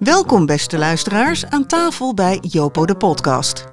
Welkom beste luisteraars aan tafel bij Jopo de podcast.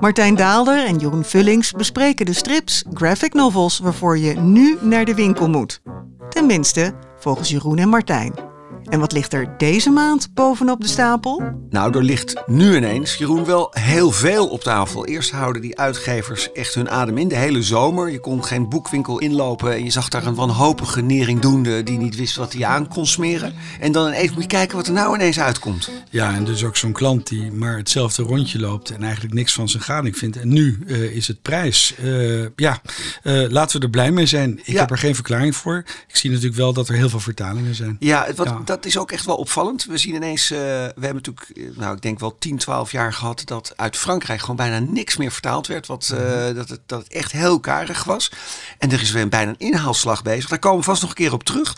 Martijn Daalder en Jeroen Vullings bespreken de strips, graphic novels waarvoor je nu naar de winkel moet. Tenminste, volgens Jeroen en Martijn. En wat ligt er deze maand bovenop de stapel? Nou, er ligt nu ineens, Jeroen, wel heel veel op tafel. Eerst houden die uitgevers echt hun adem in de hele zomer. Je kon geen boekwinkel inlopen en je zag daar een wanhopige neringdoende die niet wist wat hij aan kon smeren. En dan even moet je kijken wat er nou ineens uitkomt. Ja, en dus ook zo'n klant die maar hetzelfde rondje loopt en eigenlijk niks van zijn gading vindt. En nu uh, is het prijs. Uh, ja, uh, laten we er blij mee zijn. Ik Ja. heb er geen verklaring voor. Ik zie natuurlijk wel dat er heel veel vertalingen zijn. Ja, wat, Ja. dat is ook echt wel opvallend. We zien ineens, eh, we hebben natuurlijk, eh, nou ik denk wel 10, 12 jaar gehad dat uit Frankrijk gewoon bijna niks meer vertaald werd. Wat, eh, dat, het, dat het echt heel karig was. En er is weer bijna een inhaalslag bezig. Daar komen we vast nog een keer op terug.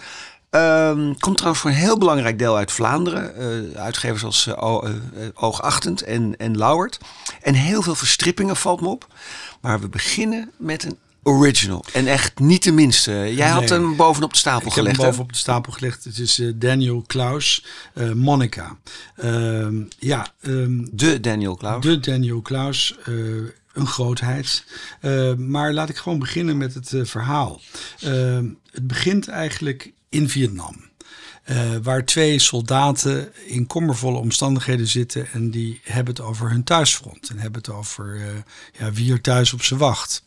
Ehm, komt trouwens voor een heel belangrijk deel uit Vlaanderen. Uitgevers als Oogachtend en, en Lauwert. En heel veel verstrippingen valt me op. Maar we beginnen met een original. En echt niet de minste. Jij had hem bovenop de stapel Ik heb gelegd. hem bovenop de stapel gelegd. Het is eh, Daniel Klaus, eh, Monica. Ehm, ja, ehm, De Daniel Klaus. de Daniel Klaus. eh, een grootheid. Eh, maar laat ik gewoon beginnen met het verhaal. Ehm, het begint eigenlijk in Vietnam. Waar twee soldaten in kommervolle omstandigheden zitten en die hebben het over hun thuisfront. En hebben het over ja, wie er thuis op ze wacht.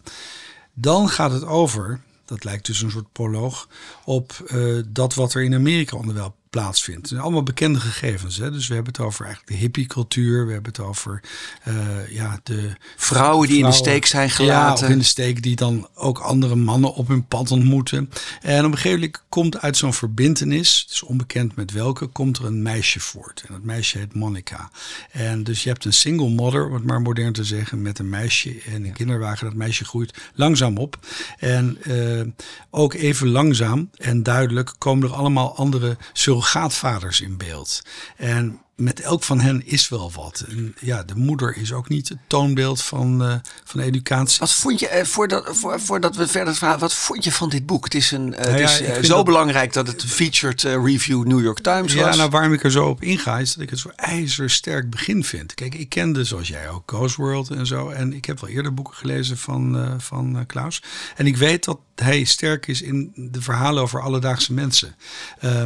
Dan gaat het over, dat lijkt dus een soort proloog, op eh, dat wat er in Amerika onderwijl plaatsvindt. Allemaal bekende gegevens. Hè? Dus we hebben het over eigenlijk de hippiecultuur. We hebben het over eh, ja, de Vrouwen die in de steek zijn gelaten. in de steek die dan ook andere mannen op hun pad ontmoeten. En op een gegeven moment komt uit zo'n verbintenis, het is onbekend met welke, komt er een meisje voort. En dat meisje heet Monica. En dus je hebt een single mother, om het maar modern te zeggen, met een meisje en een kinderwagen. Dat meisje groeit langzaam op. En eh, ook even langzaam en duidelijk komen er allemaal andere surrogaatvaders in beeld. En met elk van hen is wel wat. En ja, de moeder is ook niet het toonbeeld van, eh, van educatie. Wat vond je, eh, voordat, voor, voordat we verder gaan, wat vond je van dit boek? Het is, een, eh, Nou ja, het is eh, zo dat- belangrijk dat het featured review New York Times Ja, was. nou waarom ik er zo op inga is dat ik het zo ijzersterk begin vind. Kijk, ik kende zoals jij ook Ghost World en zo. En ik heb wel eerder boeken gelezen van, van Klaus. En ik weet dat hij sterk is in de verhalen over alledaagse mensen.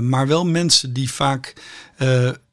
Maar wel mensen die vaak...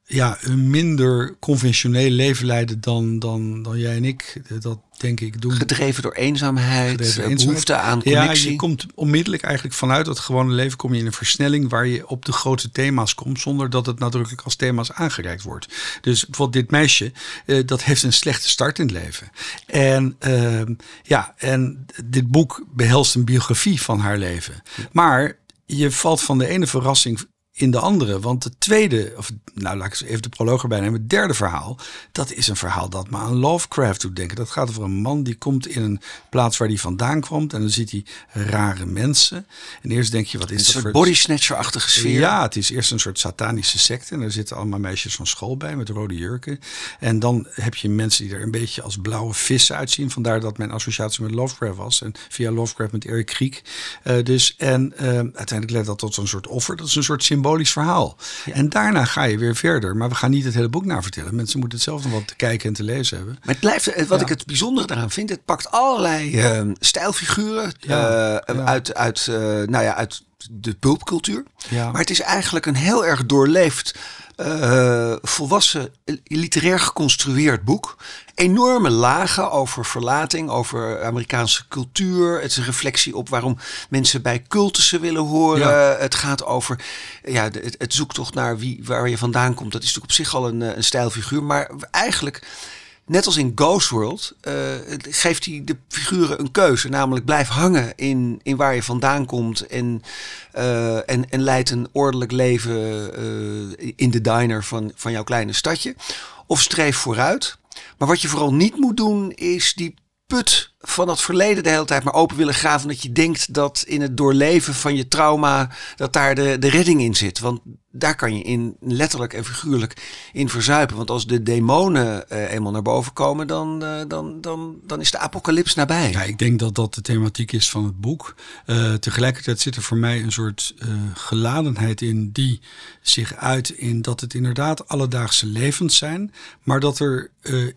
ja, een minder conventioneel leven leiden dan, dan, dan jij en ik. Eh, Dat denk ik doen. Gedreven door eenzaamheid, Gedreven eh, eenzaamheid. behoefte aan Ja, connectie. je komt onmiddellijk eigenlijk vanuit dat gewone leven kom je in een versnelling waar je op de grote thema's komt zonder dat het nadrukkelijk als thema's aangereikt wordt. Dus bijvoorbeeld dit meisje, eh, dat heeft een slechte start in het leven. En ehm, ja, en dit boek behelst een biografie van haar leven. Maar je valt van de ene verrassing in de andere. Want het tweede, of nou laat ik eens even de proloog erbij nemen. Het derde verhaal, dat is een verhaal dat me aan Lovecraft doet denken. Dat gaat over een man die komt in een plaats waar hij vandaan kwam. En dan ziet hij rare mensen. En eerst denk je, wat is een dat soort voor... body snatcher-achtige sfeer. Ja, het is eerst een soort satanische secte. En daar zitten allemaal meisjes van school bij met rode jurken. En dan heb je mensen die er een beetje als blauwe vissen uitzien. Vandaar dat mijn associatie met Lovecraft was. En via Lovecraft met Eric Kriek. Eh, dus, en eh, uiteindelijk leidt dat tot zo'n soort offer. Dat is een soort symbolisch verhaal. En daarna ga je weer verder. Maar we gaan niet het hele boek navertellen. Mensen moeten het zelf nog wat te kijken en te lezen hebben. Maar het blijft, eh, wat Ja. ik het bijzondere daaraan vind, het pakt allerlei eh, stijlfiguren Ja, eh, uit, uit, eh, nou ja, uit de pulpcultuur. Ja. Maar het is eigenlijk een heel erg doorleefd, eh, volwassen, eh, literair geconstrueerd boek. Enorme lagen over verlating, over Amerikaanse cultuur. Het is een reflectie op waarom mensen bij cultussen willen horen. Ja. Het gaat over ja, het, het zoektocht naar wie, waar je vandaan komt. Dat is natuurlijk op zich al een, eh, een stijlfiguur. Maar eigenlijk Net als in Ghost World eh, geeft hij de figuren een keuze. Namelijk blijf hangen in, in waar je vandaan komt. En, eh, en, en leid een ordelijk leven eh, in de diner van, van jouw kleine stadje. Of streef vooruit. Maar wat je vooral niet moet doen is die put van het verleden de hele tijd maar open willen graven. Dat je denkt dat in het doorleven van je trauma dat daar de, de redding in zit. Want daar kan je in letterlijk en figuurlijk in verzuipen. Want als de demonen uh, eenmaal naar boven komen, dan, uh, dan, dan, dan is de apocalyps nabij. Ja, ik denk dat dat de thematiek is van het boek. Uh, tegelijkertijd zit er voor mij een soort geladenheid in die zich uit in dat het inderdaad alledaagse levens zijn, maar dat er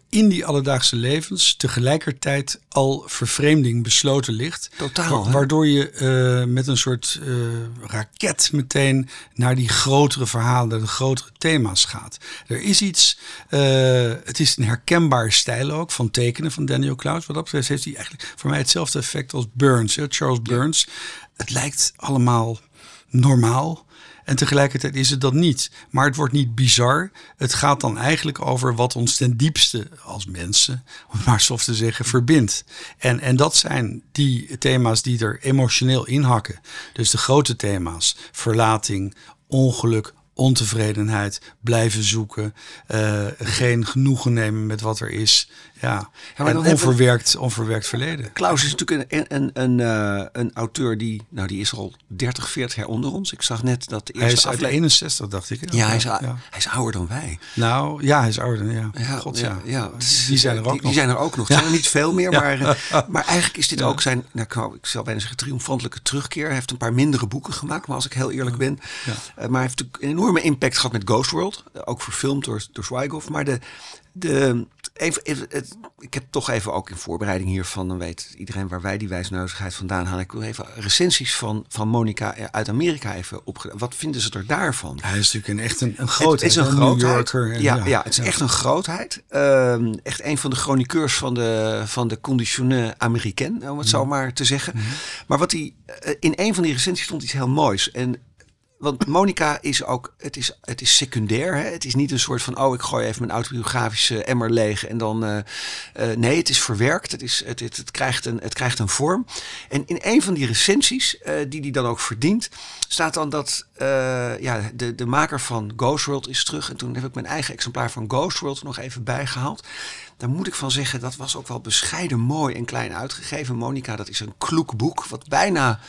in die alledaagse levens tegelijkertijd al vervreemding besloten ligt. Totaal. Wa waardoor je met een soort raket meteen naar die grotere verhalen, de grotere thema's gaat. Er is iets, uh, het is een herkenbaar stijl ook van tekenen van Daniel Cloud. Wat dat betreft heeft hij eigenlijk voor mij hetzelfde effect als Burns, hè, Charles Burns. Het lijkt allemaal normaal. En tegelijkertijd is het dat niet. Maar het wordt niet bizar. Het gaat dan eigenlijk over wat ons ten diepste als mensen, om maar zo te zeggen, verbindt. En, en dat zijn die thema's die er emotioneel in hakken. Dus de grote thema's: verlating, ongeluk, ontevredenheid, blijven zoeken, uh, geen genoegen nemen met wat er is. Ja, ja en onverwerkt, onverwerkt verleden. Klaus is natuurlijk een, een, een, uh, een auteur die, nou die is al 30, 40 jaar onder ons. Ik zag net dat de eerste Hij is aflevering... 61, dacht ik. Ja, hij is, ja. hij is ouder dan wij. Nou, ja, hij is ouder dan, ja. ja God, ja. ja. Die zijn er ook die, nog. Die zijn er ook nog. zijn er niet veel meer, maar, uh, maar eigenlijk is dit ook zijn, nou, ik zal bijna zeggen, triomfantelijke terugkeer. Hij heeft een paar mindere boeken gemaakt, maar als ik heel eerlijk ben. Uh, maar hij heeft natuurlijk een enorme impact gehad met Ghost World. ook verfilmd door, door Zwijgoff. Maar de, de, even, even, het, ik heb toch even ook in voorbereiding hiervan, dan weet iedereen waar wij die wijsneuzigheid vandaan halen. Ik wil even recensies van, van Monica uit Amerika even opgedaan. Wat vinden ze er daarvan? Hij is natuurlijk een, echt een, een grootheid. Het is een grootheid. En, ja, ja, ja, het is echt een grootheid. Um, echt een van de chroniqueurs van de, van de conditionne Americain, om het zo maar te zeggen. Mm -hmm. Maar wat hij, in een van die recensies stond iets heel moois. En want Monica is ook, het is, het is secundair. Hè? Het is niet een soort van, oh, ik gooi even mijn autobiografische emmer leeg en dan. Uh, uh, nee, het is verwerkt. Het, is, het, het, het, krijgt een, het krijgt een vorm. En in een van die recensies, uh, die die dan ook verdient, staat dan dat ja, de, de maker van Ghost World is terug. En toen heb ik mijn eigen exemplaar van Ghost World nog even bijgehaald. Daar moet ik van zeggen, dat was ook wel bescheiden mooi en klein uitgegeven. Monica, dat is een kloek boek, wat bijna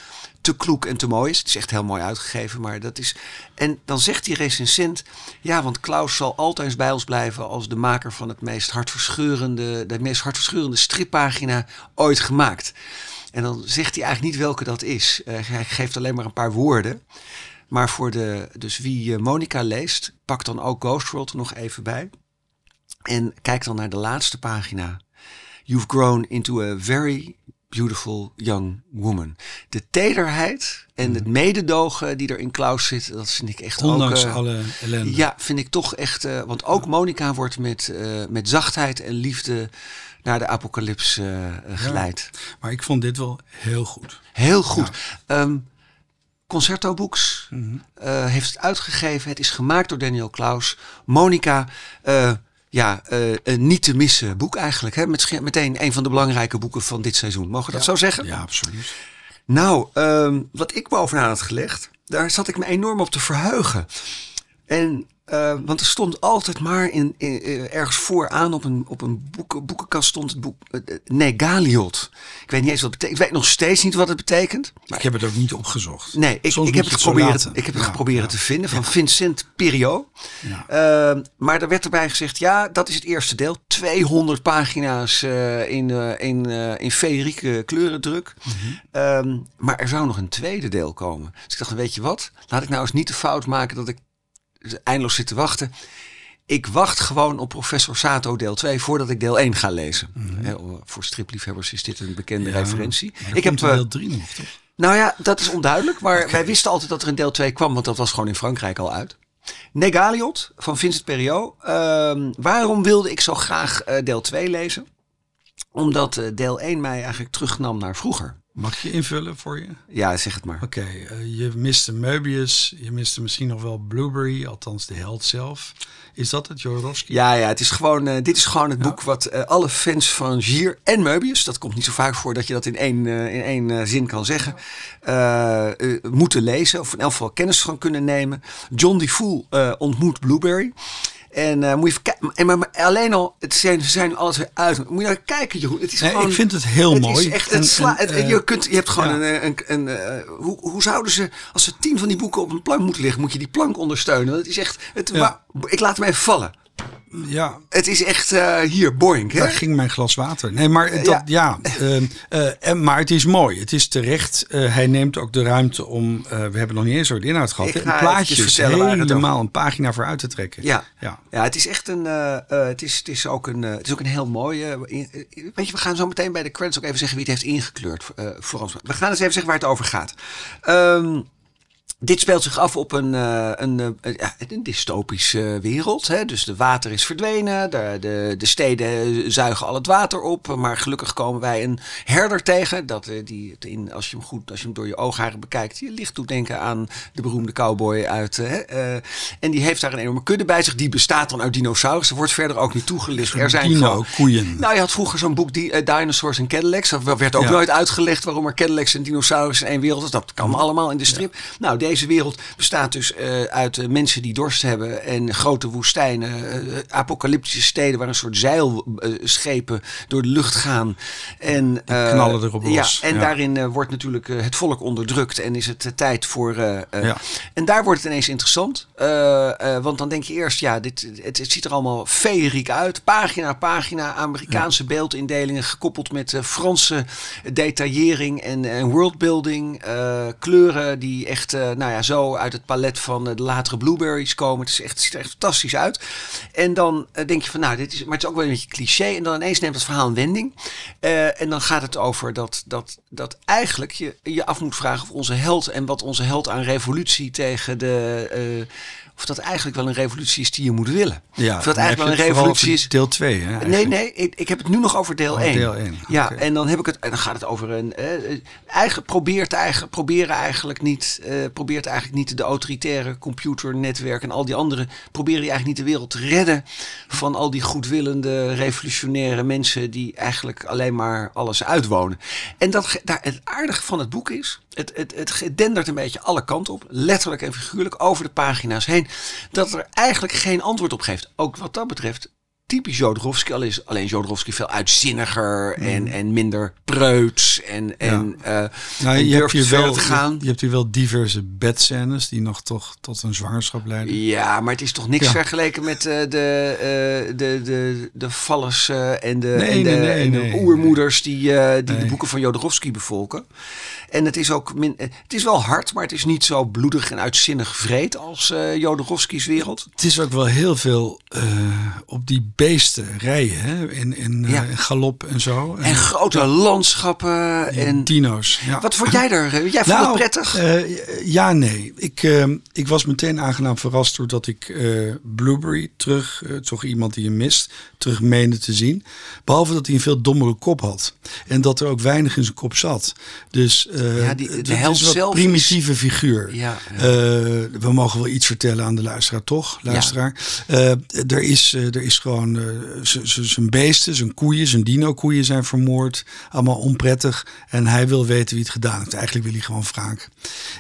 te kloek en te mooi is. Het is echt heel mooi uitgegeven, maar dat is... En dan zegt die recensent, ja, want Klaus zal altijd bij ons blijven als de maker van het meest hartverscheurende, de meest hartverscheurende strippagina ooit gemaakt. En dan zegt hij eigenlijk niet welke dat is. Uh, hij geeft alleen maar een paar woorden. Maar voor de, dus wie Monica leest, pak dan ook Ghost World er nog even bij. En kijk dan naar de laatste pagina. You've grown into a very beautiful young woman. De tederheid en het mededogen die er in Klaus zit, dat vind ik echt Ondanks ook... Uh, alle ellende. Ja, vind ik toch echt... Uh, want ook Monica wordt met, uh, met zachtheid en liefde naar de apocalyps geleid. Ja, maar ik vond dit wel heel goed. Heel goed. Ja. Um, Concerto Books mm -hmm. heeft het uitgegeven. Het is gemaakt door Daniel Klaus. Monica ja, uh, een niet te missen boek eigenlijk. Hè? Met, meteen een van de belangrijke boeken van dit seizoen. Mogen we dat ja, zo zeggen? Ja, absoluut. Nou, um, wat ik bovenaan had gelegd, daar zat ik me enorm op te verheugen. En uh, want er stond altijd maar in, in, in, ergens vooraan op een, op een boeken, boekenkast stond het boek uh, Negaliot. Ik weet niet eens wat het betekent. Ik weet nog steeds niet wat het betekent. Maar ik heb het ook niet opgezocht. Nee, ik, ik heb het geprobeerd, ik heb het geprobeerd ja, te vinden van ja. Vincent Periot. Uh, maar er werd erbij gezegd, ja, dat is het eerste deel. 200 pagina's in, in, in feerieke kleurendruk. Mm -hmm. maar er zou nog een tweede deel komen. Dus ik dacht, weet je wat? Laat ik nou eens niet de fout maken dat ik eindeloos zitten wachten. Ik wacht gewoon op professor Sato deel 2 voordat ik deel 1 ga lezen. Mm -hmm. voor stripliefhebbers is dit een bekende ja, referentie. Ik heb deel 3 nog, toch? Nou ja, dat is onduidelijk. Maar okay. wij wisten altijd dat er een deel 2 kwam, want dat was gewoon in Frankrijk al uit. Negaliot van Vincent Periot. Uh, waarom wilde ik zo graag uh, deel 2 lezen? Omdat uh, deel 1 mij eigenlijk terugnam naar vroeger. Mag ik je invullen voor je? Ja, zeg het maar. Oké, okay, uh, je miste Möbius, je miste misschien nog wel Blueberry, althans de held zelf. Is dat het, Jodorowsky? Ja, ja het is gewoon, uh, dit is gewoon het ja. boek wat uh, alle fans van Gier en Möbius, dat komt niet zo vaak voor dat je dat in één, in één zin kan zeggen, moeten lezen of in elk geval kennis van kunnen nemen. John DeFool ontmoet Blueberry. En uh, moet je even kijken. En maar, alleen al, het zijn, ze zijn alles weer uit. Moet je naar kijken, Jeroen. Het is nee, gewoon, ik vind het heel het mooi. Is echt, het sla, het, je, kunt, je hebt gewoon ja. een. een, een uh, hoe, hoe zouden ze, als ze tien van die boeken op een plank moeten liggen, moet je die plank ondersteunen? Dat is echt. Het, Ja. Ik laat hem even vallen. Ja, Het is echt uh, hier, boink. Hè? Daar ging mijn glas water. Nee, maar dat, ja. Ja. ehm, eh, en, maar het is mooi. Het is terecht. Eh, hij neemt ook de ruimte om. eh, we hebben nog niet eens over de inhoud gehad. Ik ga plaatjes helemaal een pagina voor uit te trekken. Ja. ja. Ja, het is echt een. eh, eh, het, is, het, is ook een eh, het is ook een heel mooi. eh, in- eh, weet je, we gaan zo meteen bij de credits ook even zeggen wie het heeft ingekleurd eh, voor ons. We gaan eens even zeggen waar het over gaat. Ehm, dit speelt zich af op een, eh, een, eh, een dystopische wereld. Hè? Dus de water is verdwenen, de, de, de steden zuigen al het water op. Maar gelukkig komen wij een herder tegen. Dat, eh, die, in, als, je hem goed, als je hem door je oogharen bekijkt, je licht doet denken aan de beroemde cowboy uit. hè, en die heeft daar een enorme kudde bij zich. Die bestaat dan uit dinosaurussen. Wordt verder ook niet toegelicht. Er zijn gewoon- koeien. nou, je had vroeger zo'n boek, die, Dinosaurs en Cadillacs. Dat werd ook Ja. nooit uitgelegd waarom er Cadillacs en dinosaurus in één wereld is. Dat kan allemaal in de strip. Nou, deze wereld bestaat dus eh, uit eh, mensen die dorst hebben en grote woestijnen, eh, apocalyptische steden waar een soort zeilschepen door de lucht gaan. En, knallen erop ja, los. en Ja. daarin eh, wordt natuurlijk het volk onderdrukt en is het tijd voor. Ja. En daar wordt het ineens interessant. want dan denk je eerst, ja, dit, het, het ziet er allemaal feeriek uit. Pagina na pagina, Amerikaanse beeldindelingen gekoppeld met Franse detaillering en, en worldbuilding. kleuren die echt, nou ja, zo uit het palet van eh, de latere blueberries komen. Het, is echt, het ziet er echt fantastisch uit. En dan eh, denk je van, nou, dit is, maar het is ook wel een beetje cliché. En dan ineens neemt het verhaal een wending. Eh, en dan gaat het over dat, dat, dat eigenlijk je je af moet vragen of onze held en wat onze held aan revolutie tegen de. Of dat eigenlijk wel een revolutie is die je moet willen. Ja, of dat eigenlijk wel een revolutie is. Deel 2, hè? Nee, eigenlijk. nee, ik, ik heb het nu nog over deel Oh, 1. deel één, Ja, oké. en dan heb ik het. En dan gaat het over een. eh, eigen, probeert, eigen, proberen eigenlijk niet. eh, probeert eigenlijk niet de autoritaire computernetwerken en al die andere. Proberen die eigenlijk niet de wereld te redden. Van al die goedwillende, revolutionaire mensen. die eigenlijk alleen maar alles uitwonen. En dat, daar, het aardige van het boek is. Het, het, het dendert een beetje alle kanten op. Letterlijk en figuurlijk over de pagina's heen. Dat er eigenlijk geen antwoord op geeft. Ook wat dat betreft typisch Jodorowsky. Al is alleen Jodorowsky veel uitzinniger en, en minder preuts. En, en, eh Nou, en je, hebt hier wel, te gaan. je hebt hier wel diverse bedscènes die nog toch tot een zwangerschap leiden. Ja, maar het is toch niks Ja. vergeleken met eh, de, eh, de, de, de vallers en de, Nee, en de, nee, nee, en de oermoeders die, die de boeken van Jodorowsky bevolken. En het is ook min, het is wel hard, maar het is niet zo bloedig en uitzinnig vreed als Jodorowsky's wereld. Het is ook wel heel veel op die beesten rijden, hè? In, in eh, galop en zo. En grote landschappen. En, dino's. Ja. wat vond jij er? Jij vond het prettig? eh, ja, nee. Ik, eh, ik was meteen aangenaam verrast doordat ik eh, Blueberry terug, eh, toch iemand die je mist, terug meende te zien. Behalve dat hij een veel dommere kop had. En dat er ook weinig in zijn kop zat. Dus eh Ja, die- de het held een is- primitieve figuur. Ja. Eh, we mogen wel iets vertellen aan de luisteraar, toch? Luisteraar. Eh, er, is, eh, er is gewoon eh, z- z- zijn beesten, zijn koeien, zijn dino-koeien zijn vermoord. Allemaal onprettig. En hij wil weten wie het gedaan heeft. Eigenlijk wil hij gewoon wraak.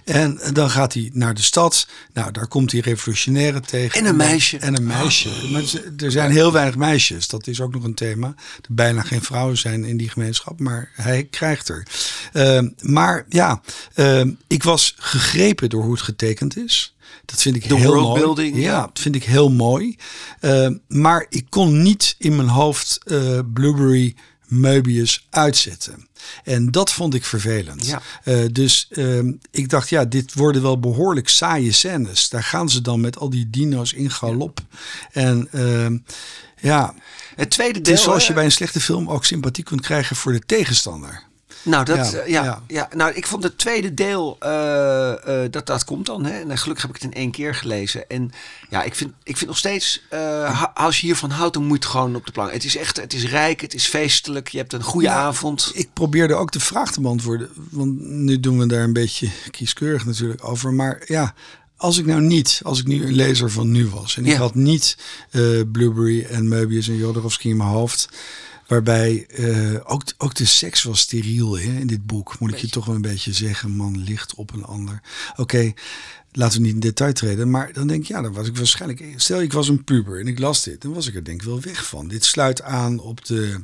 En dan gaat hij naar de stad. Nou, daar komt hij revolutionaire tegen. En een meisje. En een meisje. Maar ze- er zijn heel weinig meisjes. Dat is ook nog een thema. Er bijna geen vrouwen zijn in die gemeenschap. Maar hij krijgt er. Eh, maar ja, eh, ik was gegrepen door hoe het getekend is. Dat vind ik De heel worldbuilding, mooi. Ja, dat vind ik heel mooi. Eh, maar ik kon niet in mijn hoofd eh, Blueberry Möbius uitzetten. En dat vond ik vervelend. Ja. Eh, dus ehm, ik dacht, ja, dit worden wel behoorlijk saaie scènes. Daar gaan ze dan met al die dino's in galop. En ehm, ja, Het tweede het deel. is zoals je bij een slechte film ook sympathie kunt krijgen voor de tegenstander. Nou, dat, Ja, ja, ja, nou, ik vond het tweede deel, eh, eh, dat, dat komt dan. Hè? En eh, gelukkig heb ik het in één keer gelezen. En ja, ik vind, ik vind nog steeds, eh, als je hiervan houdt, dan moet je het gewoon op de plank. Het is echt, het is rijk, het is feestelijk. Je hebt een goede Ja, avond. Ik probeerde ook de vraag te beantwoorden. Want nu doen we daar een beetje kieskeurig natuurlijk over. Maar ja, als ik nou niet, als ik nu een lezer van nu was. En ik had niet eh, Blueberry en Möbius en Jodorowsky in mijn hoofd. Waarbij eh, ook, ook de seks was steriel hè, in dit boek. Moet ik je toch wel een beetje zeggen. Man ligt op een ander. Oké, laten we niet in detail treden, maar dan denk ik, ja, dan was ik waarschijnlijk, stel ik was een puber en ik las dit, dan was ik er denk ik wel weg van. Dit sluit aan op de,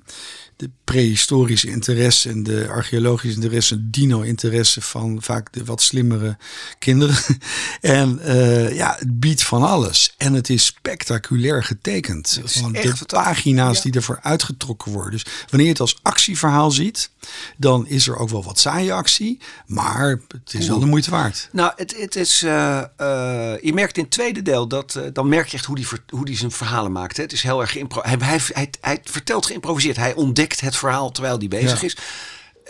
de prehistorische interesse en de archeologische interesse, dino-interesse van vaak de wat slimmere kinderen. en uh, ja, het biedt van alles. En het is spectaculair getekend. is Van echt de pagina's Ja. die ervoor uitgetrokken worden. Dus wanneer je het als actieverhaal ziet, dan is er ook wel wat saaie actie. Maar het is wel de moeite waard. Nou, het, het is. Eh, eh, je merkt in het tweede deel dat. eh, dan merk je echt hoe die, hoe die zijn verhalen maakt. Hè. Het is heel erg. Hij, hij, hij, hij vertelt geïmproviseerd. Hij ontdekt het verhaal terwijl hij bezig Ja. is.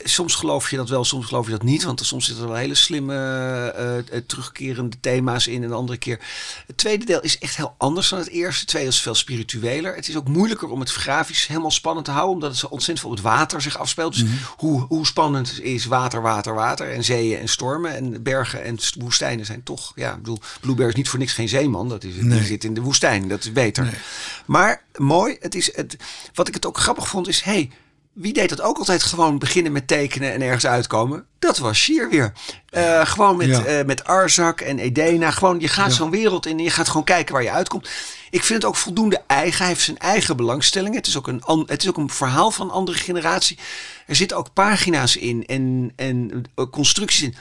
Soms geloof je dat wel, soms geloof je dat niet. Want soms zitten er wel hele slimme eh, eh, terugkerende thema's in. En de andere keer. Het tweede deel is echt heel anders dan het eerste. Het tweede is veel spiritueler. Het is ook moeilijker om het grafisch helemaal spannend te houden. Omdat het zo ontzettend veel op het water zich afspeelt. Dus hoe, hoe spannend is water, water, water. En zeeën en stormen. En bergen en st- woestijnen zijn toch. Ja, ik bedoel, Blueberry is niet voor niks geen zeeman. Dat is, Nee. Die zit in de woestijn. Dat is beter. Maar mooi. Het is het, wat ik het ook grappig vond is. Hey, wie deed dat ook altijd gewoon beginnen met tekenen en ergens uitkomen? Dat was Sheer weer. Eh, gewoon met, Ja. eh, met Arzak en Edena. Gewoon, je gaat Ja. zo'n wereld in en je gaat gewoon kijken waar je uitkomt. Ik vind het ook voldoende eigen. Hij heeft zijn eigen belangstellingen. Het is ook een, het is ook een verhaal van een andere generatie. Er zitten ook pagina's in en, en eh, constructies in.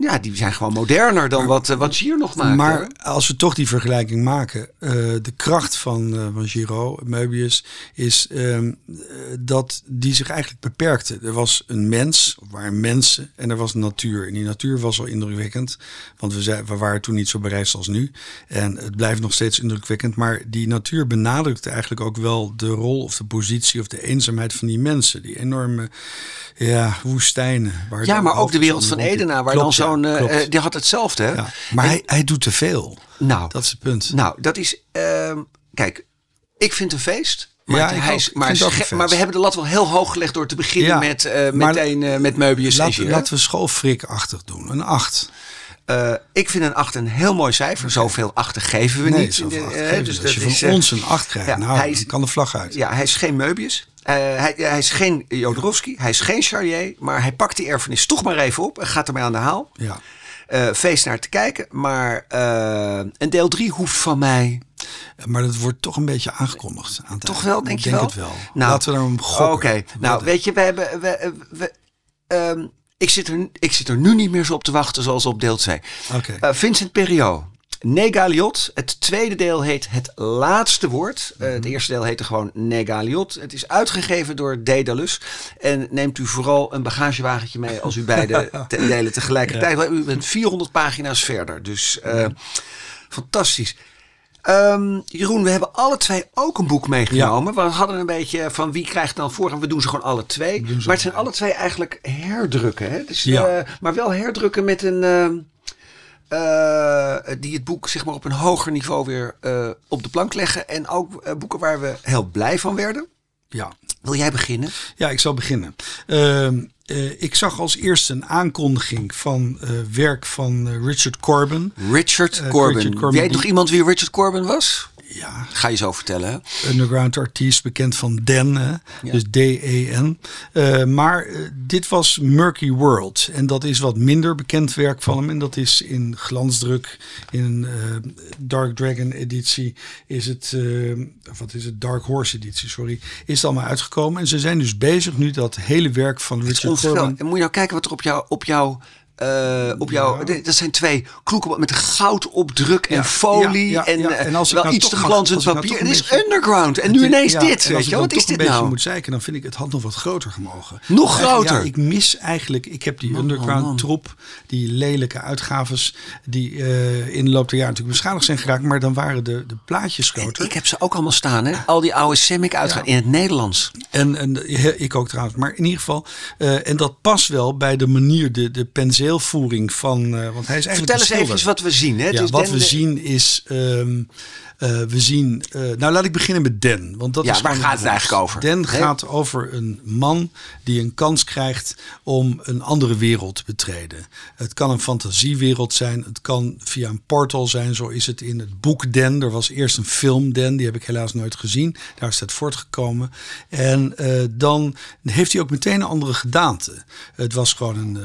Ja, die zijn gewoon moderner dan wat, eh, wat Sheer nog maakt. Maar hoor. als we toch die vergelijking maken, eh, de kracht van, eh van Giro, Möbius, is ehm, eh, dat die zich eigenlijk beperkte. Er was een mens, er waren mensen en er was natuur. En die natuur was al indrukwekkend, want we, zijn, we waren toen niet zo bereisd als nu. En het blijft nog steeds indrukwekkend, maar die natuur benadrukte eigenlijk ook wel de rol of de positie of de eenzaamheid van die mensen. Die enorme ja, woestijnen. Waar Ja, maar ook de wereld van Edena, waar dan zo'n... eh, eh, die had hetzelfde, hè? Maar En- hij, hij doet te veel. Nou, Dat is het punt. Nou, dat is. ehm, kijk, ik vind een feest. Maar, Ja, hij is, maar, we hebben de lat wel heel hoog gelegd door te beginnen Ja, met, maar meteen met Laat, Gier. laten we schoolfrikachtig doen. Een 8. Eh, ik vind een 8 een heel mooi cijfer. Zoveel achten geven we Nee, niet. geven. dus Als je van is, ons een 8 krijgt, ja, nou, hij is- dan kan de vlag uit. Ja, hij is geen Möbius. Eh, hij, hij is geen Jodorowsky. Hij is geen Charlier. Maar hij pakt die erfenis toch maar even op en gaat ermee aan de haal. Ja. Eh, feest naar te kijken. Maar eh, een deel 3 hoeft van mij Maar dat wordt toch een beetje aangekondigd. Aan Toch wel, denk ik je denk wel? het wel. Nou, Laten we daarom gokken. Oké, nou weet je, we hebben. We, we, ehm, ik, zit er, ik zit er nu niet meer zo op te wachten zoals op deel 2. Oké. Eh, Vincent Perriot. Negaliot. Het tweede deel heet Het Laatste Woord. Eh, Mhm. het eerste deel heette gewoon Negaliot. Het is uitgegeven door Daedalus. En neemt u vooral een bagagewagentje mee als u beide te- delen tegelijkertijd. U bent 400 pagina's verder. Dus eh, fantastisch. Ehm, Jeroen, we hebben alle twee ook een boek meegenomen. We hadden een beetje van wie krijgt dan voor. En we doen ze gewoon alle twee. Maar het zijn alle twee eigenlijk herdrukken. Hè? Dus, Ja. eh, maar wel herdrukken met een... ehm, eh, die het boek zeg maar, op een hoger niveau weer eh, op de plank leggen. En ook eh, boeken waar we heel blij van werden. Ja. Wil jij beginnen? ja, ik zal beginnen. Ehm, eh, ik zag als eerste een aankondiging van werk van Richard Corbin. Richard Corbin. Richard Corbin, Weet nog iemand wie Richard Corbin was? Ja, Ga je zo vertellen. Hè? underground artiest, bekend van hè? dus D-E-N. Eh, maar eh, dit was Murky World. En dat is wat minder bekend werk van hem. En dat is in glansdruk, in een eh, Dark Dragon editie, is het, wat is het, Dark Horse editie, sorry, is het allemaal uitgekomen. En ze zijn dus bezig nu dat hele werk van Richard. Corbin. En moet je nou kijken wat er op jou... Op jou eh, op jou, Ja. dat zijn twee kloeken met goudopdruk en Ja, folie ja, en, eh, En als wel nou iets te glanzend als papier. Het een is beetje- underground. En nu ineens dit. en als Weet je, wat is dit nou? moet zeiken, dan vind ik het had nog wat groter gemogen. Nog groter? Ik mis eigenlijk, ik heb die underground man. troep, die lelijke uitgaves, die eh, in de loop der jaren natuurlijk beschadigd zijn geraakt, maar dan waren de, de plaatjes groter. Ik heb ze ook allemaal staan, hè? Al die oude Semic uitgaan in het Nederlands. En, en ik ook trouwens. Maar in ieder geval, en dat past wel bij de manier, de, de penseelvoering van. eh, want hij is eigenlijk Vertel eens even wat we zien. Hè? Ja, Dus wat we de- zien is ehm, Uh, we zien, uh, nou laat ik beginnen met Den. Want dat ja, is waar gaat het eigenlijk over? Den gaat over een man die een kans krijgt om een andere wereld te betreden. Het kan een fantasiewereld zijn, het kan via een portal zijn. Zo is het in het boek Den. Er was eerst een film Den, die heb ik helaas nooit gezien. Daar is het voortgekomen. En uh, dan heeft hij ook meteen een andere gedaante. Het was gewoon een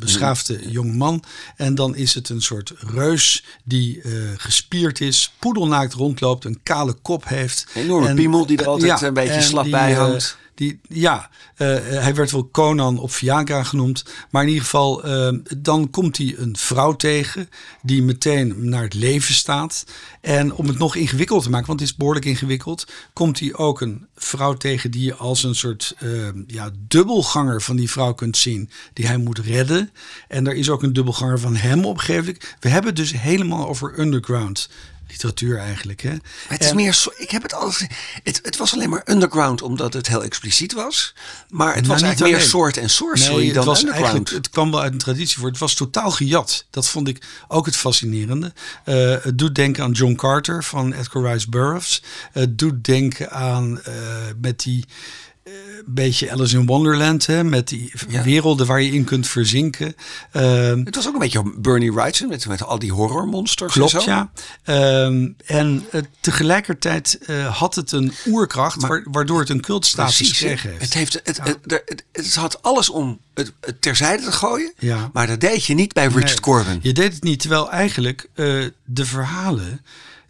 beschaafde jonge man. En dan is het een soort reus die gespierd is, poedelnaakt rondloopt, een kale kop heeft. Een enorme en, piemel die er altijd ja, een beetje slap die, bij eh, hangt. Die, ja, eh, hij werd wel Conan op Viagra genoemd. Maar in ieder geval, eh, dan komt hij een vrouw tegen die meteen naar het leven staat. En om het nog ingewikkelder te maken, want het is behoorlijk ingewikkeld, komt hij ook een vrouw tegen die je als een soort eh, ja, dubbelganger van die vrouw kunt zien, die hij moet redden. En er is ook een dubbelganger van hem op. We hebben het dus helemaal over underground literatuur eigenlijk. Hè? Maar het is En- meer, zo- ik heb het altijd, het, het was alleen maar underground omdat het heel expliciet was. Maar het Nou, was niet eigenlijk meer soort en sorcery Nee, het dan was underground. eigenlijk, het kwam wel uit een traditie voor. Het was totaal gejat. Dat vond ik ook het fascinerende. Eh, het doet denken aan John Carter van Edgar Rice Burroughs. Het doet denken aan eh, met die eh, beetje Alice in Wonderland, hè, met die Ja. werelden waar je in kunt verzinken. Ehm, Het was ook een beetje Bernie Wrightson met, met al die horrormonsters en Klopt, zo. ja. Ehm, en eh, tegelijkertijd eh, had het een oerkracht, wa- waardoor het een cultstatus gekregen heeft. Het, heeft het, het, het, had alles om het, het terzijde te gooien. Ja. Maar dat deed je niet bij Richard Nee, Corbin. Je deed het niet, terwijl eigenlijk eh, de verhalen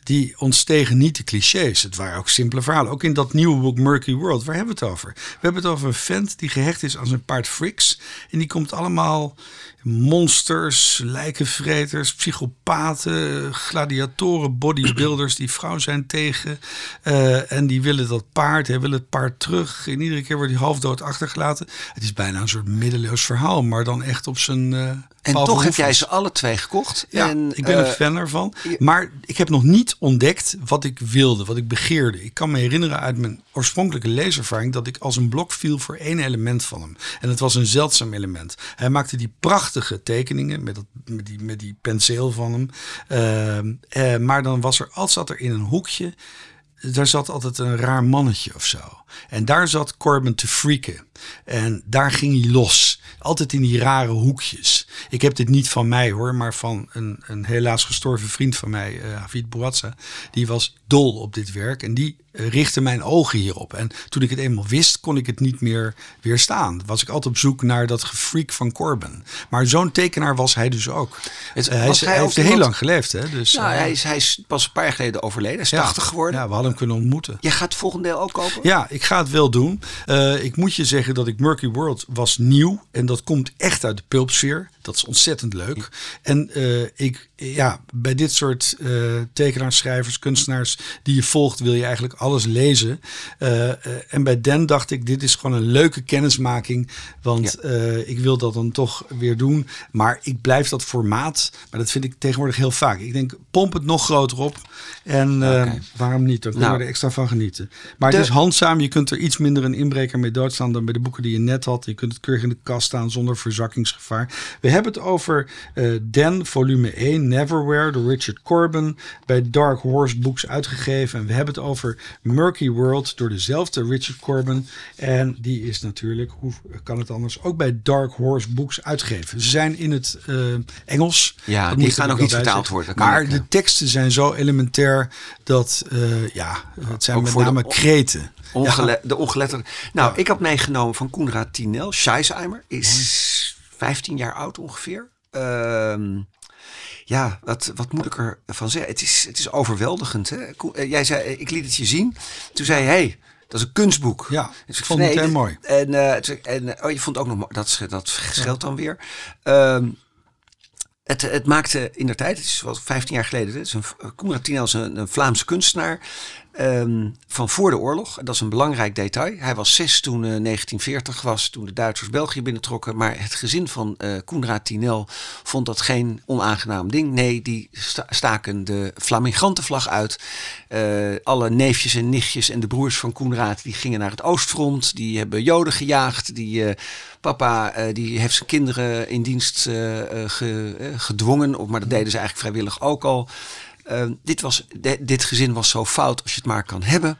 die ontstegen niet de clichés. Het waren ook simpele verhalen. Ook in dat nieuwe boek Murky World, waar hebben we het over? We hebben het over een vent die gehecht is aan zijn paard Fricks. En die komt allemaal monsters, lijkenvreters, psychopaten, gladiatoren, bodybuilders die vrouw zijn tegen. Eh, en die willen dat paard, hij wil het paard terug. En iedere keer wordt hij halfdood achtergelaten. Het is bijna een soort middeleeuws verhaal, maar dan echt op zijn... eh, En toch heb jij ze alle twee gekocht. Ja, en, ik ben eh, een fan ervan. Maar ik heb nog niet ontdekt wat ik wilde, wat ik begeerde. Ik kan me herinneren uit mijn oorspronkelijke leeservaring dat ik als een blok viel voor één element van hem. En het was een zeldzaam element. Hij maakte die prachtige tekeningen met, met, die, met die penseel van hem. Ehm, eh, maar dan was er, als zat er in een hoekje, daar zat altijd een raar mannetje of zo. En daar zat Corbin te freaken. En daar ging hij los. Altijd in die rare hoekjes. Ik heb dit niet van mij hoor, maar van een, een helaas gestorven vriend van mij, eh Havid Bouazza. Die was dol op dit werk en die eh, richtte mijn ogen hierop. En toen ik het eenmaal wist, kon ik het niet meer weerstaan. Was ik altijd op zoek naar dat gefreak van Corbin. Maar zo'n tekenaar was hij dus ook. Het- Eh, hij, is- heeft heel lang geleefd. Hè? Dus, Nou, hij, is, hij is pas een paar jaar geleden overleden. Hij is ja. 80 geworden. Ja, we hadden hem kunnen ontmoeten. Jij gaat het volgende deel ook kopen? Ja, ik ga het wel doen. Ik moet je zeggen dat ik Murky World was nieuw. En dat komt echt uit de pulpsfeer. Dat is ontzettend leuk. En eh, ik, ja, bij dit soort eh, tekenaars, schrijvers, kunstenaars die je volgt, wil je eigenlijk alles lezen. Eh, en bij Den dacht ik, dit is gewoon een leuke kennismaking. Want ik wil dat dan toch weer doen. Maar ik blijf dat formaat. Maar dat vind ik tegenwoordig heel vaak. Ik denk, pomp het nog groter op. En waarom niet? Dan kunnen Nou. we er extra van genieten. Maar De- het is handzaam. Je kunt er iets minder een inbreker mee doodstaan dan bij de boeken die je net had. Je kunt het keurig in de kast staan zonder verzakkingsgevaar. We hebben het over eh Den, volume 1, Neverwhere, door Richard Corbin. Bij Dark Horse Books uitgegeven. En we hebben het over Murky World door dezelfde Richard Corbin. En die is natuurlijk, hoe kan het anders, ook bij Dark Horse Books uitgegeven. Ze zijn in het eh, Engels. Ja, Dat die gaan ook niet vertaald worden. Maar de teksten zijn zo elementair dat, eh, ja, het zijn Ook met de name kreten. Ongele- De ongeletterde. Nou, ik had meegenomen van Koenraad Tinel. Scheisheimer is 15 jaar oud ongeveer. Ehm, ja, wat, wat moet ik ervan zeggen? Het is, het is overweldigend. Hè? Eh, Jij zei, eh, ik liet het je zien. Toen zei je, hey, dat is een kunstboek. Ja, Dus ik vond het heel mooi. En, eh, en oh, je vond ook nog mooi. Dat, dat scheelt dan weer. Ehm, het, het maakte in de tijd, het is wat 15 jaar geleden, het is een, Koenraad Tinel is een, een Vlaamse kunstenaar ehm, van voor de oorlog. Dat is een belangrijk detail. Hij was zes toen eh, 1940 was, toen de Duitsers België binnentrokken. Maar het gezin van eh Koenraad Tinel vond dat geen onaangenaam ding. Nee, die sta- staken de flamingantenvlag uit. Eh, alle neefjes en nichtjes en de broers van Koenraad die gingen naar het Oostfront. Die hebben Joden gejaagd. Die, eh, papa eh, die heeft zijn kinderen in dienst eh, eh, ge- eh, gedwongen. Maar dat deden ze eigenlijk vrijwillig ook al. Ehm, dit, was, dit gezin was zo fout als je het maar kan hebben.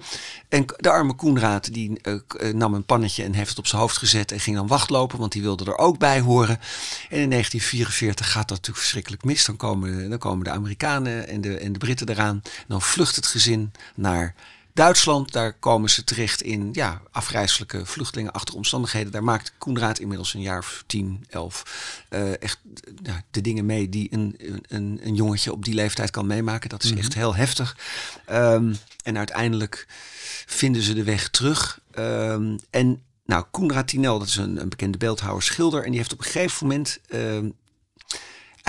En de arme Koenraad die eh, eh, nam een pannetje en heeft het op zijn hoofd gezet en ging dan wachtlopen, want die wilde er ook bij horen. En in 1944 gaat dat natuurlijk verschrikkelijk mis. Dan komen, dan komen de Amerikanen en de, en de Britten eraan. En dan vlucht het gezin naar Duitsland, daar komen ze terecht in ja, afgrijzelijke vluchtelingenachtige omstandigheden. Daar maakt Koenraad inmiddels een jaar of 10, 11 eh, echt ja, de dingen mee die een, een, een jongetje op die leeftijd kan meemaken. Dat is echt heel heftig. Ehm, en uiteindelijk vinden ze de weg terug. Ehm, en nou, Koenraad Tinel, dat is een, een bekende beeldhouwer, schilder. En die heeft op een gegeven moment ehm,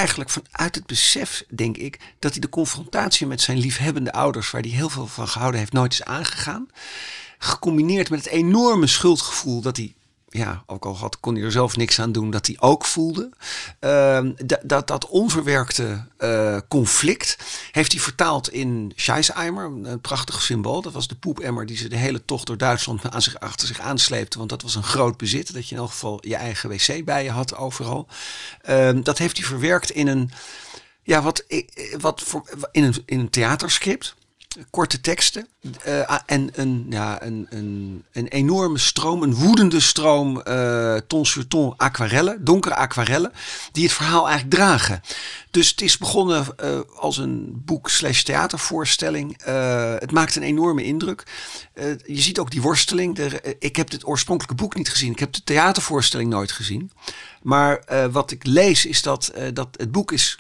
eigenlijk vanuit het besef, denk ik, dat hij de confrontatie met zijn liefhebbende ouders, waar hij heel veel van gehouden heeft, nooit is aangegaan. Gecombineerd met het enorme schuldgevoel dat hij, ja, ook al had, kon hij er zelf niks aan doen, dat hij ook voelde. Ehm, dat, dat, onverwerkte eh, conflict heeft hij vertaald in Scheisseimer, een prachtig symbool. Dat was de poepemmer die ze de hele tocht door Duitsland aan zich, achter zich aansleepte. Want dat was een groot bezit, dat je in elk geval je eigen wc bij je had overal. Ehm, dat heeft hij verwerkt in een, ja, wat, wat voor, in een, in een theaterscript. Korte teksten eh, en een, ja, een, een, een enorme stroom, een woedende stroom uh, ton sur ton aquarellen, donkere aquarellen, die het verhaal eigenlijk dragen. Dus het is begonnen uh, als een boek slash theatervoorstelling. Het maakt een enorme indruk. Je ziet ook die worsteling. Ik heb het oorspronkelijke boek niet gezien. Ik heb de theatervoorstelling nooit gezien. Maar wat ik lees is dat, dat het boek is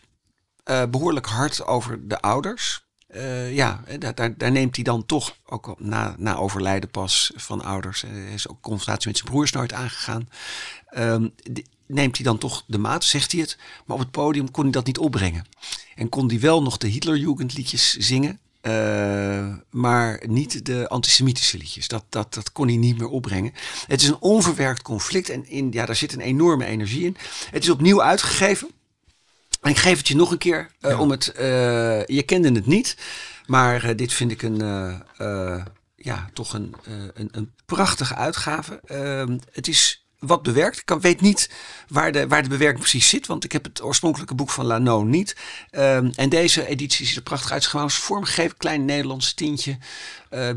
behoorlijk hard over de ouders. Uh, ja, daar, daar, neemt hij dan toch, ook na, na overlijden pas van ouders, uh, is ook confrontatie met zijn broers nooit aangegaan. Die, neemt hij dan toch de maat, zegt hij het. Maar op het podium kon hij dat niet opbrengen. En kon hij wel nog de Hitlerjugendliedjes zingen. Maar niet de antisemitische liedjes. Dat, dat, dat kon hij niet meer opbrengen. Het is een onverwerkt conflict en in, ja, daar zit een enorme energie in. Het is opnieuw uitgegeven. En ik geef het je nog een keer ja. om het. Uh, je kende het niet, maar uh, dit vind ik een. ja, toch een, een, een, prachtige uitgave. Ehm, het is wat bewerkt. Ik kan, weet niet waar de, waar de bewerking precies zit, want ik heb het oorspronkelijke boek van Lano niet. Um, en deze editie ziet er prachtig uit. Gewoon vormgegeven, klein Nederlands tintje.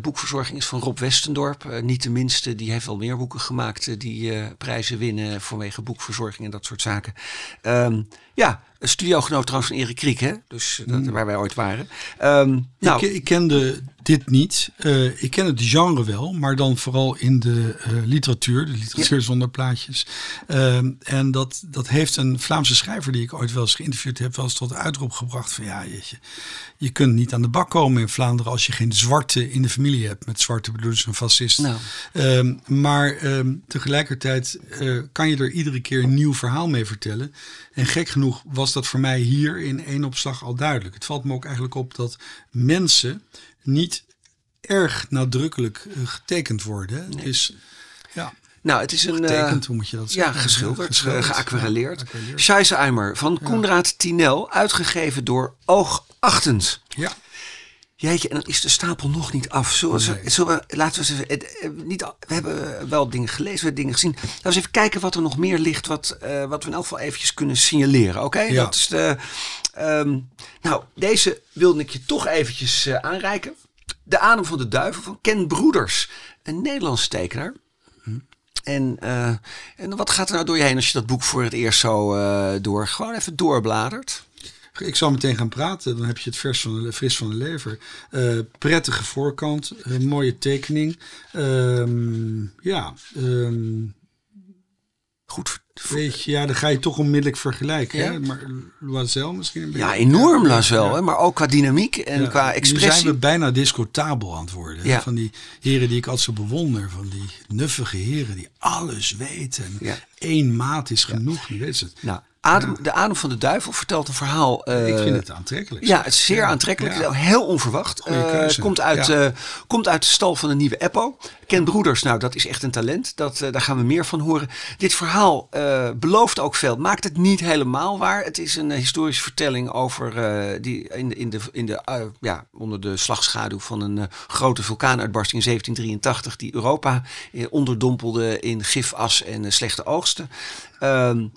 boekverzorging is van Rob Westendorp. niet de minste, die heeft wel meer boeken gemaakt die prijzen winnen vanwege boekverzorging en dat soort zaken. Um, ja, een studiogenoot trouwens van Erik Kriek, hè? Dus dat, mm. waar wij ooit waren. Um, nou, ik, ik, kende dit niet. Uh, ik ken het genre wel, maar dan vooral in de uh, literatuur, de literatuur ja. zonder plaatjes. Um, en dat, dat heeft een Vlaamse schrijver die ik ooit wel eens geïnterviewd heb, wel eens tot uitroep gebracht van ja, jeetje, je kunt niet aan de bak komen in Vlaanderen als je geen zwarte in de familie hebt. Met zwarte bedoelen ze een fascist. Nou. Um, maar tegelijkertijd uh, kan je er iedere keer een nieuw verhaal mee vertellen. En gek genoeg was dat voor mij hier in één opslag al duidelijk. Het valt me ook eigenlijk op dat mensen niet erg nadrukkelijk uh, getekend worden. Nee. Dus, ja. Nou, het is een. Getekend, uh, hoe moet je dat zeggen? Ja, geschilderd, geschilderd geaquarelleerd. Ja, van ja. Koenraad Tinel, uitgegeven door Oogachtend. Ja. Jeetje, en dan is de stapel nog niet af. Zullen we, nee. zullen we laten we eens even, niet, we hebben wel dingen gelezen, we hebben dingen gezien. Laten we eens even kijken wat er nog meer ligt, wat, uh, wat we in elk geval eventjes kunnen signaleren. Oké, okay? ja. dat is de. Um, nou, deze wilde ik je toch eventjes uh, aanreiken. De Adem van de Duivel van Ken Broeders, een Nederlandse tekenaar. Hm. En, uh, en wat gaat er nou door je heen als je dat boek voor het eerst zo door, gewoon even doorbladert? Ik zal meteen gaan praten. Dan heb je het vers van de, fris van de lever. Uh, prettige voorkant. Uh, mooie tekening. Um, ja. Um, Goed. Weet je, ja, dan ga je toch onmiddellijk vergelijken. Ja? Hè? Maar Loisel misschien een beetje. Ja, enorm Loisel. Ja. Hè? Maar ook qua dynamiek en ja. qua expressie. Nu zijn we bijna discotabel aan het worden. Ja. Van die heren die ik altijd zo bewonder. Van die nuffige heren die alles weten. Één maat is genoeg. Je weet het. Nou, Adem, de Adem van de Duivel vertelt een verhaal. Uh, ik vind het aantrekkelijk. Ja, het is zeer ja, aantrekkelijk. Ja. Heel onverwacht. Uh, komt, uit, ja. uh, komt uit de stal van een nieuwe Eppo. Ken Broeders, nou dat is echt een talent. Dat, daar gaan we meer van horen. Dit verhaal belooft ook veel. Maakt het niet helemaal waar. Het is een historische vertelling over die in de, in de, in de, ja, onder de slagschaduw van een grote vulkaanuitbarsting in 1783 die Europa onderdompelde in gifas en slechte oogsten. Um,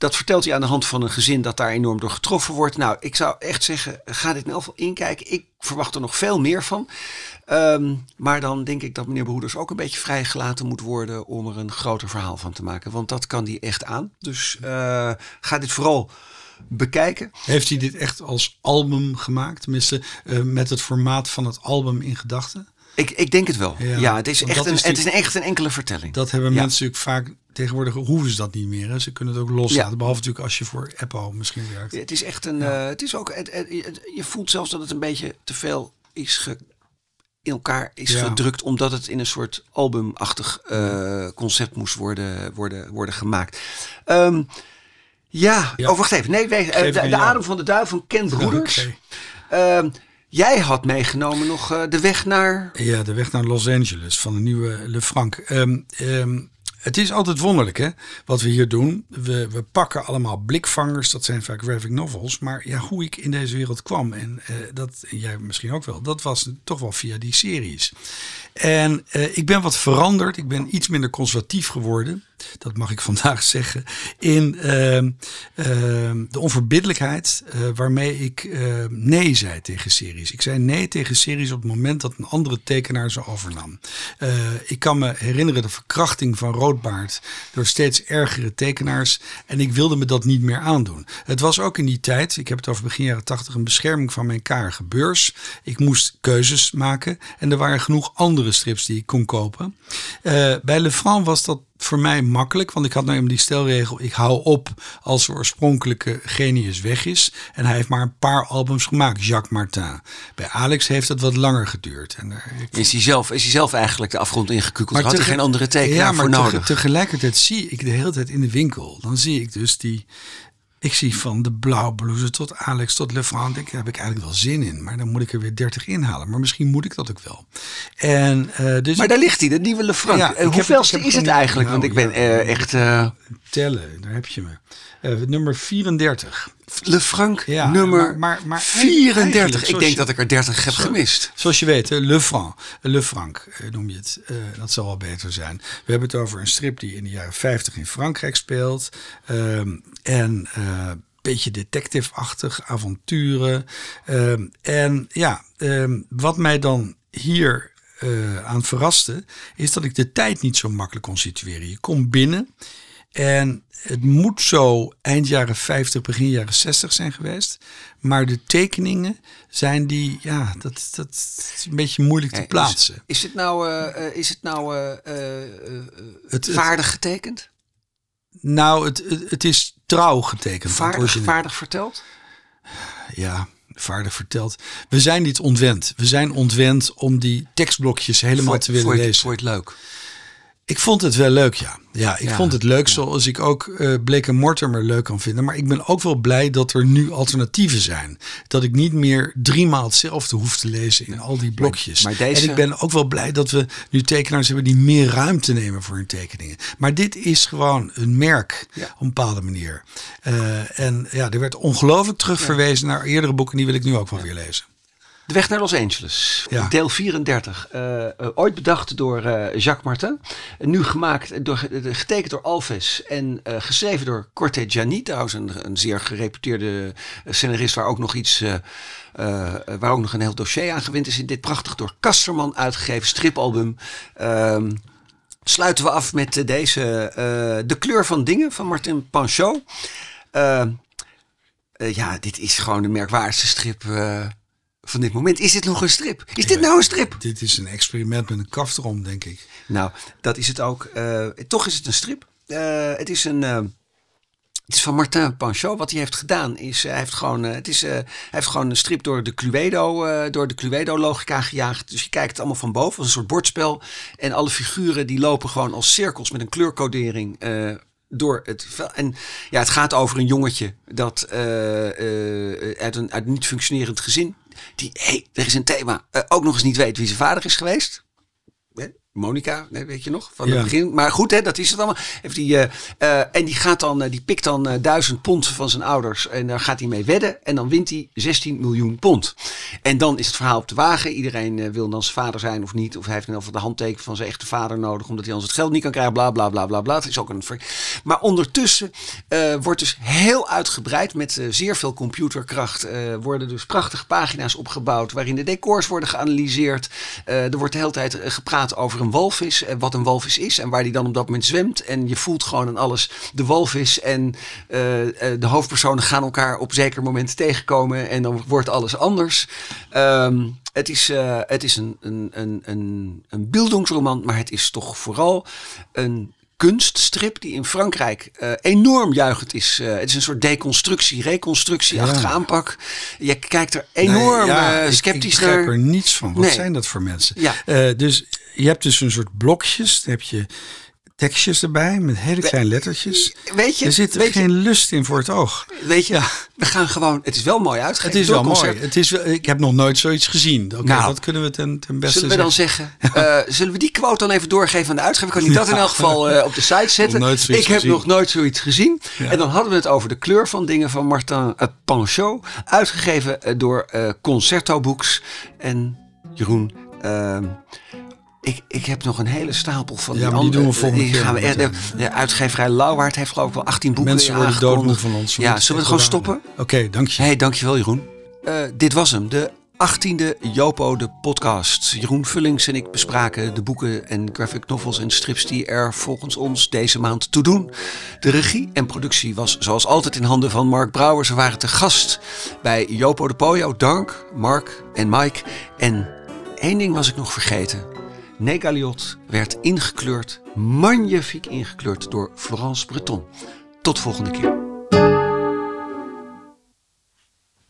dat vertelt hij aan de hand van een gezin dat daar enorm door getroffen wordt. Nou, ik zou echt zeggen, ga dit in elk inkijken. Ik verwacht er nog veel meer van. Ehm, maar dan denk ik dat meneer Broeders ook een beetje vrijgelaten moet worden om er een groter verhaal van te maken. Want dat kan hij echt aan. Dus uh, ga dit vooral bekijken. Heeft hij dit echt als album gemaakt? Tenminste, uh, met het formaat van het album in gedachten? Ik, ik denk het wel. Ja, het, is echt een, het is echt een enkele vertelling. Dat hebben mensen natuurlijk vaak tegenwoordig hoeven ze dat niet meer. Hè? Ze kunnen het ook loslaten. Behalve natuurlijk als je voor Apple misschien werkt. het is echt een. Uh, het is ook. Het, je voelt zelfs dat het een beetje te veel is ge, in elkaar is gedrukt. Omdat het in een soort albumachtig uh, concept moest worden, worden, worden gemaakt. Um, ja, ja. oh wacht even. Nee, uh, de, de adem van de duivel van Ken Broeders. Okay. Jij had meegenomen nog uh, de weg naar. Ja, de weg naar Los Angeles van de nieuwe Le Franc. Um, um, het is altijd wonderlijk hè, wat we hier doen. We, we pakken allemaal blikvangers, dat zijn vaak graphic novels. Maar ja, hoe ik in deze wereld kwam, en uh, dat jij misschien ook wel, dat was toch wel via die series. En uh, ik ben wat veranderd. Ik ben iets minder conservatief geworden. Dat mag ik vandaag zeggen. In uh, de onverbiddelijkheid uh, waarmee ik ehm, nee zei tegen series. Ik zei nee tegen series op het moment dat een andere tekenaar ze overnam. Eh, ik kan me herinneren de verkrachting van Door steeds ergere tekenaars. En ik wilde me dat niet meer aandoen. Het was ook in die tijd, ik heb het over begin jaren tachtig, een bescherming van mijn karige beurs. Ik moest keuzes maken. En er waren genoeg andere strips die ik kon kopen. Uh, bij Le Franc was dat voor mij makkelijk, want ik had nou eenmaal die stelregel: ik hou op als de oorspronkelijke genius weg is. En hij heeft maar een paar albums gemaakt, Jacques Martin. Bij Alex heeft het wat langer geduurd. En daar, is, hij zelf, is hij zelf eigenlijk de afgrond ingekukeld? Maar had hij geen andere tekenaar ja, maar voor nodig? Tegelijkertijd zie ik de hele tijd in de winkel, dan zie ik dus die ik zie van de blauwblouse tot Alex tot Lefranc. Daar heb ik eigenlijk wel zin in. Maar dan moet ik er weer 30 inhalen. Maar misschien moet ik dat ook wel. En, uh, dus maar daar ligt hij, de nieuwe Lefranc. Ja, uh, hoeveelste is het eigenlijk? Want ik ben uh, echt... Tellen, daar heb je me. nummer 34. Le Franc ja, nummer maar, maar, 34. Ik denk dat ik er 30 heb gemist. Zoals je weet, Le Franc, Le Franc eh, noem je het. Uh, dat zal wel beter zijn. We hebben het over een strip die in de jaren 50 in Frankrijk speelt. Um, en uh, beetje detective-achtig, avonturen. Um, en ja, um, wat mij dan hier uh, aan verraste, is dat ik de tijd niet zo makkelijk kon situeren. Je komt binnen en het moet zo eind jaren 50, begin jaren 60 zijn geweest. Maar de tekeningen zijn die, ja, dat, dat is een beetje moeilijk te plaatsen. Is, is het nou, uh, is het nou uh, het, vaardig getekend? Nou, het, het, is trouw getekend. Vaardig, vaardig verteld? Ja, vaardig verteld. We zijn niet ontwend. We zijn ontwend om die tekstblokjes helemaal te willen lezen. Vond je het leuk? Ik vond het wel leuk, ja. Ja, ik vond het leuk zoals ik ook uh, Blake Mortimer leuk kan vinden. Maar ik ben ook wel blij dat er nu alternatieven zijn. Dat ik niet meer driemaal hetzelfde hoef te lezen in al die blokjes. Maar, deze... En ik ben ook wel blij dat we nu tekenaars hebben die meer ruimte nemen voor hun tekeningen. Maar dit is gewoon een merk op een bepaalde manier. Uh, en ja, er werd ongelooflijk terugverwezen naar eerdere boeken. Die wil ik nu ook wel weer lezen. De weg naar Los Angeles. Deel 34. Uh, uh, ooit bedacht door uh, Jacques Martin. nu gemaakt, door, getekend door Alves. En geschreven door Corte Gianni. Trouwens een, een zeer gereputeerde scenarist waar ook nog iets... waar ook nog een heel dossier aan gewend is. In dit prachtig door Kasterman uitgegeven stripalbum. Ehm, sluiten we af met deze De kleur van dingen van Martin Panchot. Ehm, ja, dit is gewoon de merkwaardigste strip van dit moment. Is dit nog een strip? Is dit nou een strip? Dit is een experiment met een kaft erom, denk ik. Nou, dat is het ook. Uh, toch is het een strip. Uh, het is een. Uh, het is van Martin Panchot. Wat hij heeft gedaan is, hij heeft gewoon, het is, hij heeft gewoon een strip door de Cluedo, door de Cluedo logica gejaagd. Dus je kijkt het allemaal van boven, als een soort bordspel. En alle figuren die lopen gewoon als cirkels met een kleurcodering door het En ja, het gaat over een jongetje dat uh, uh, uit, een, uit een niet functionerend gezin die, hé, hey, er is een thema, uh, ook nog eens niet weet wie zijn vader is geweest. Monica, weet je nog? Van Ja. het begin. Maar goed, hè, dat is het allemaal. Heeft die, eh, eh, en die gaat dan, eh, die pikt dan 1000 pond van zijn ouders. En daar gaat hij mee wedden. En dan wint hij 16 miljoen pond. En dan is het verhaal op de wagen. Iedereen wil dan zijn vader zijn of niet. Of hij heeft in ieder geval de handteken van zijn echte vader nodig. Omdat hij anders het geld niet kan krijgen. Bla bla bla bla bla. Het is ook een ver- maar ondertussen wordt dus heel uitgebreid met zeer veel computerkracht. worden dus prachtige pagina's opgebouwd. Waarin de decors worden geanalyseerd. Er wordt de hele tijd gepraat over een walvis. En wat een walvis is. En waar die dan op dat moment zwemt. En je voelt gewoon aan alles de walvis. En eh, eh, de hoofdpersonen gaan elkaar op zeker moment tegenkomen. En dan wordt alles anders. Ehm, het is, eh, het is een, een, een, een, een beeldingsroman. Maar het is toch vooral een kunststrip die in Frankrijk eh, enorm juichend is. Eh, het is een soort deconstructie, reconstructieachtige Ja. aanpak. Je kijkt er enorm Nee, ja, eh, sceptisch ik begrijp naar. er niets van. Wat Nee. zijn dat voor mensen? Ja. Eh, dus je hebt dus een soort blokjes. Dan heb je tekstjes erbij met hele kleine lettertjes. Weet je, Er zit geen lust in voor het oog. weet je, we gaan gewoon. Het is wel mooi uitgegeven. Het is wel mooi. Het is, ik heb nog nooit zoiets gezien. Oké, Nou, wat kunnen we ten, ten beste Zullen we dan zeggen? eh, zullen we die quote dan even doorgeven aan de uitgever? Kan ik dat in elk geval eh, op de site zetten? Nog nooit zoiets ik heb gezien. nog nooit zoiets gezien. Ja. En dan hadden we het over de kleur van dingen van Martin uh, Panchot. Uitgegeven eh, door eh, Concerto Books. En Jeroen, ik, ik heb nog een hele stapel van Ja, die maar die andere. doen we volgende gaan we, de, de uitgeverij Lauwaard heeft geloof ik wel 18 boeken Mensen worden doodmoe van ons. Ja, zullen we het gewoon stoppen? Oké, dank je. Hey, dankjewel Jeroen. Eh, dit was hem, de 18e Jopo de podcast. Jeroen Vullings en ik bespraken de boeken en graphic novels en strips die er volgens ons deze maand toe doen. De regie en productie was zoals altijd in handen van Mark Brouwer. Ze waren te gast bij Jopo de Pojo. Dank Mark en Mike. En één ding was ik nog vergeten. Negaliot werd ingekleurd, magnifiek ingekleurd door Florence Breton. Tot volgende keer.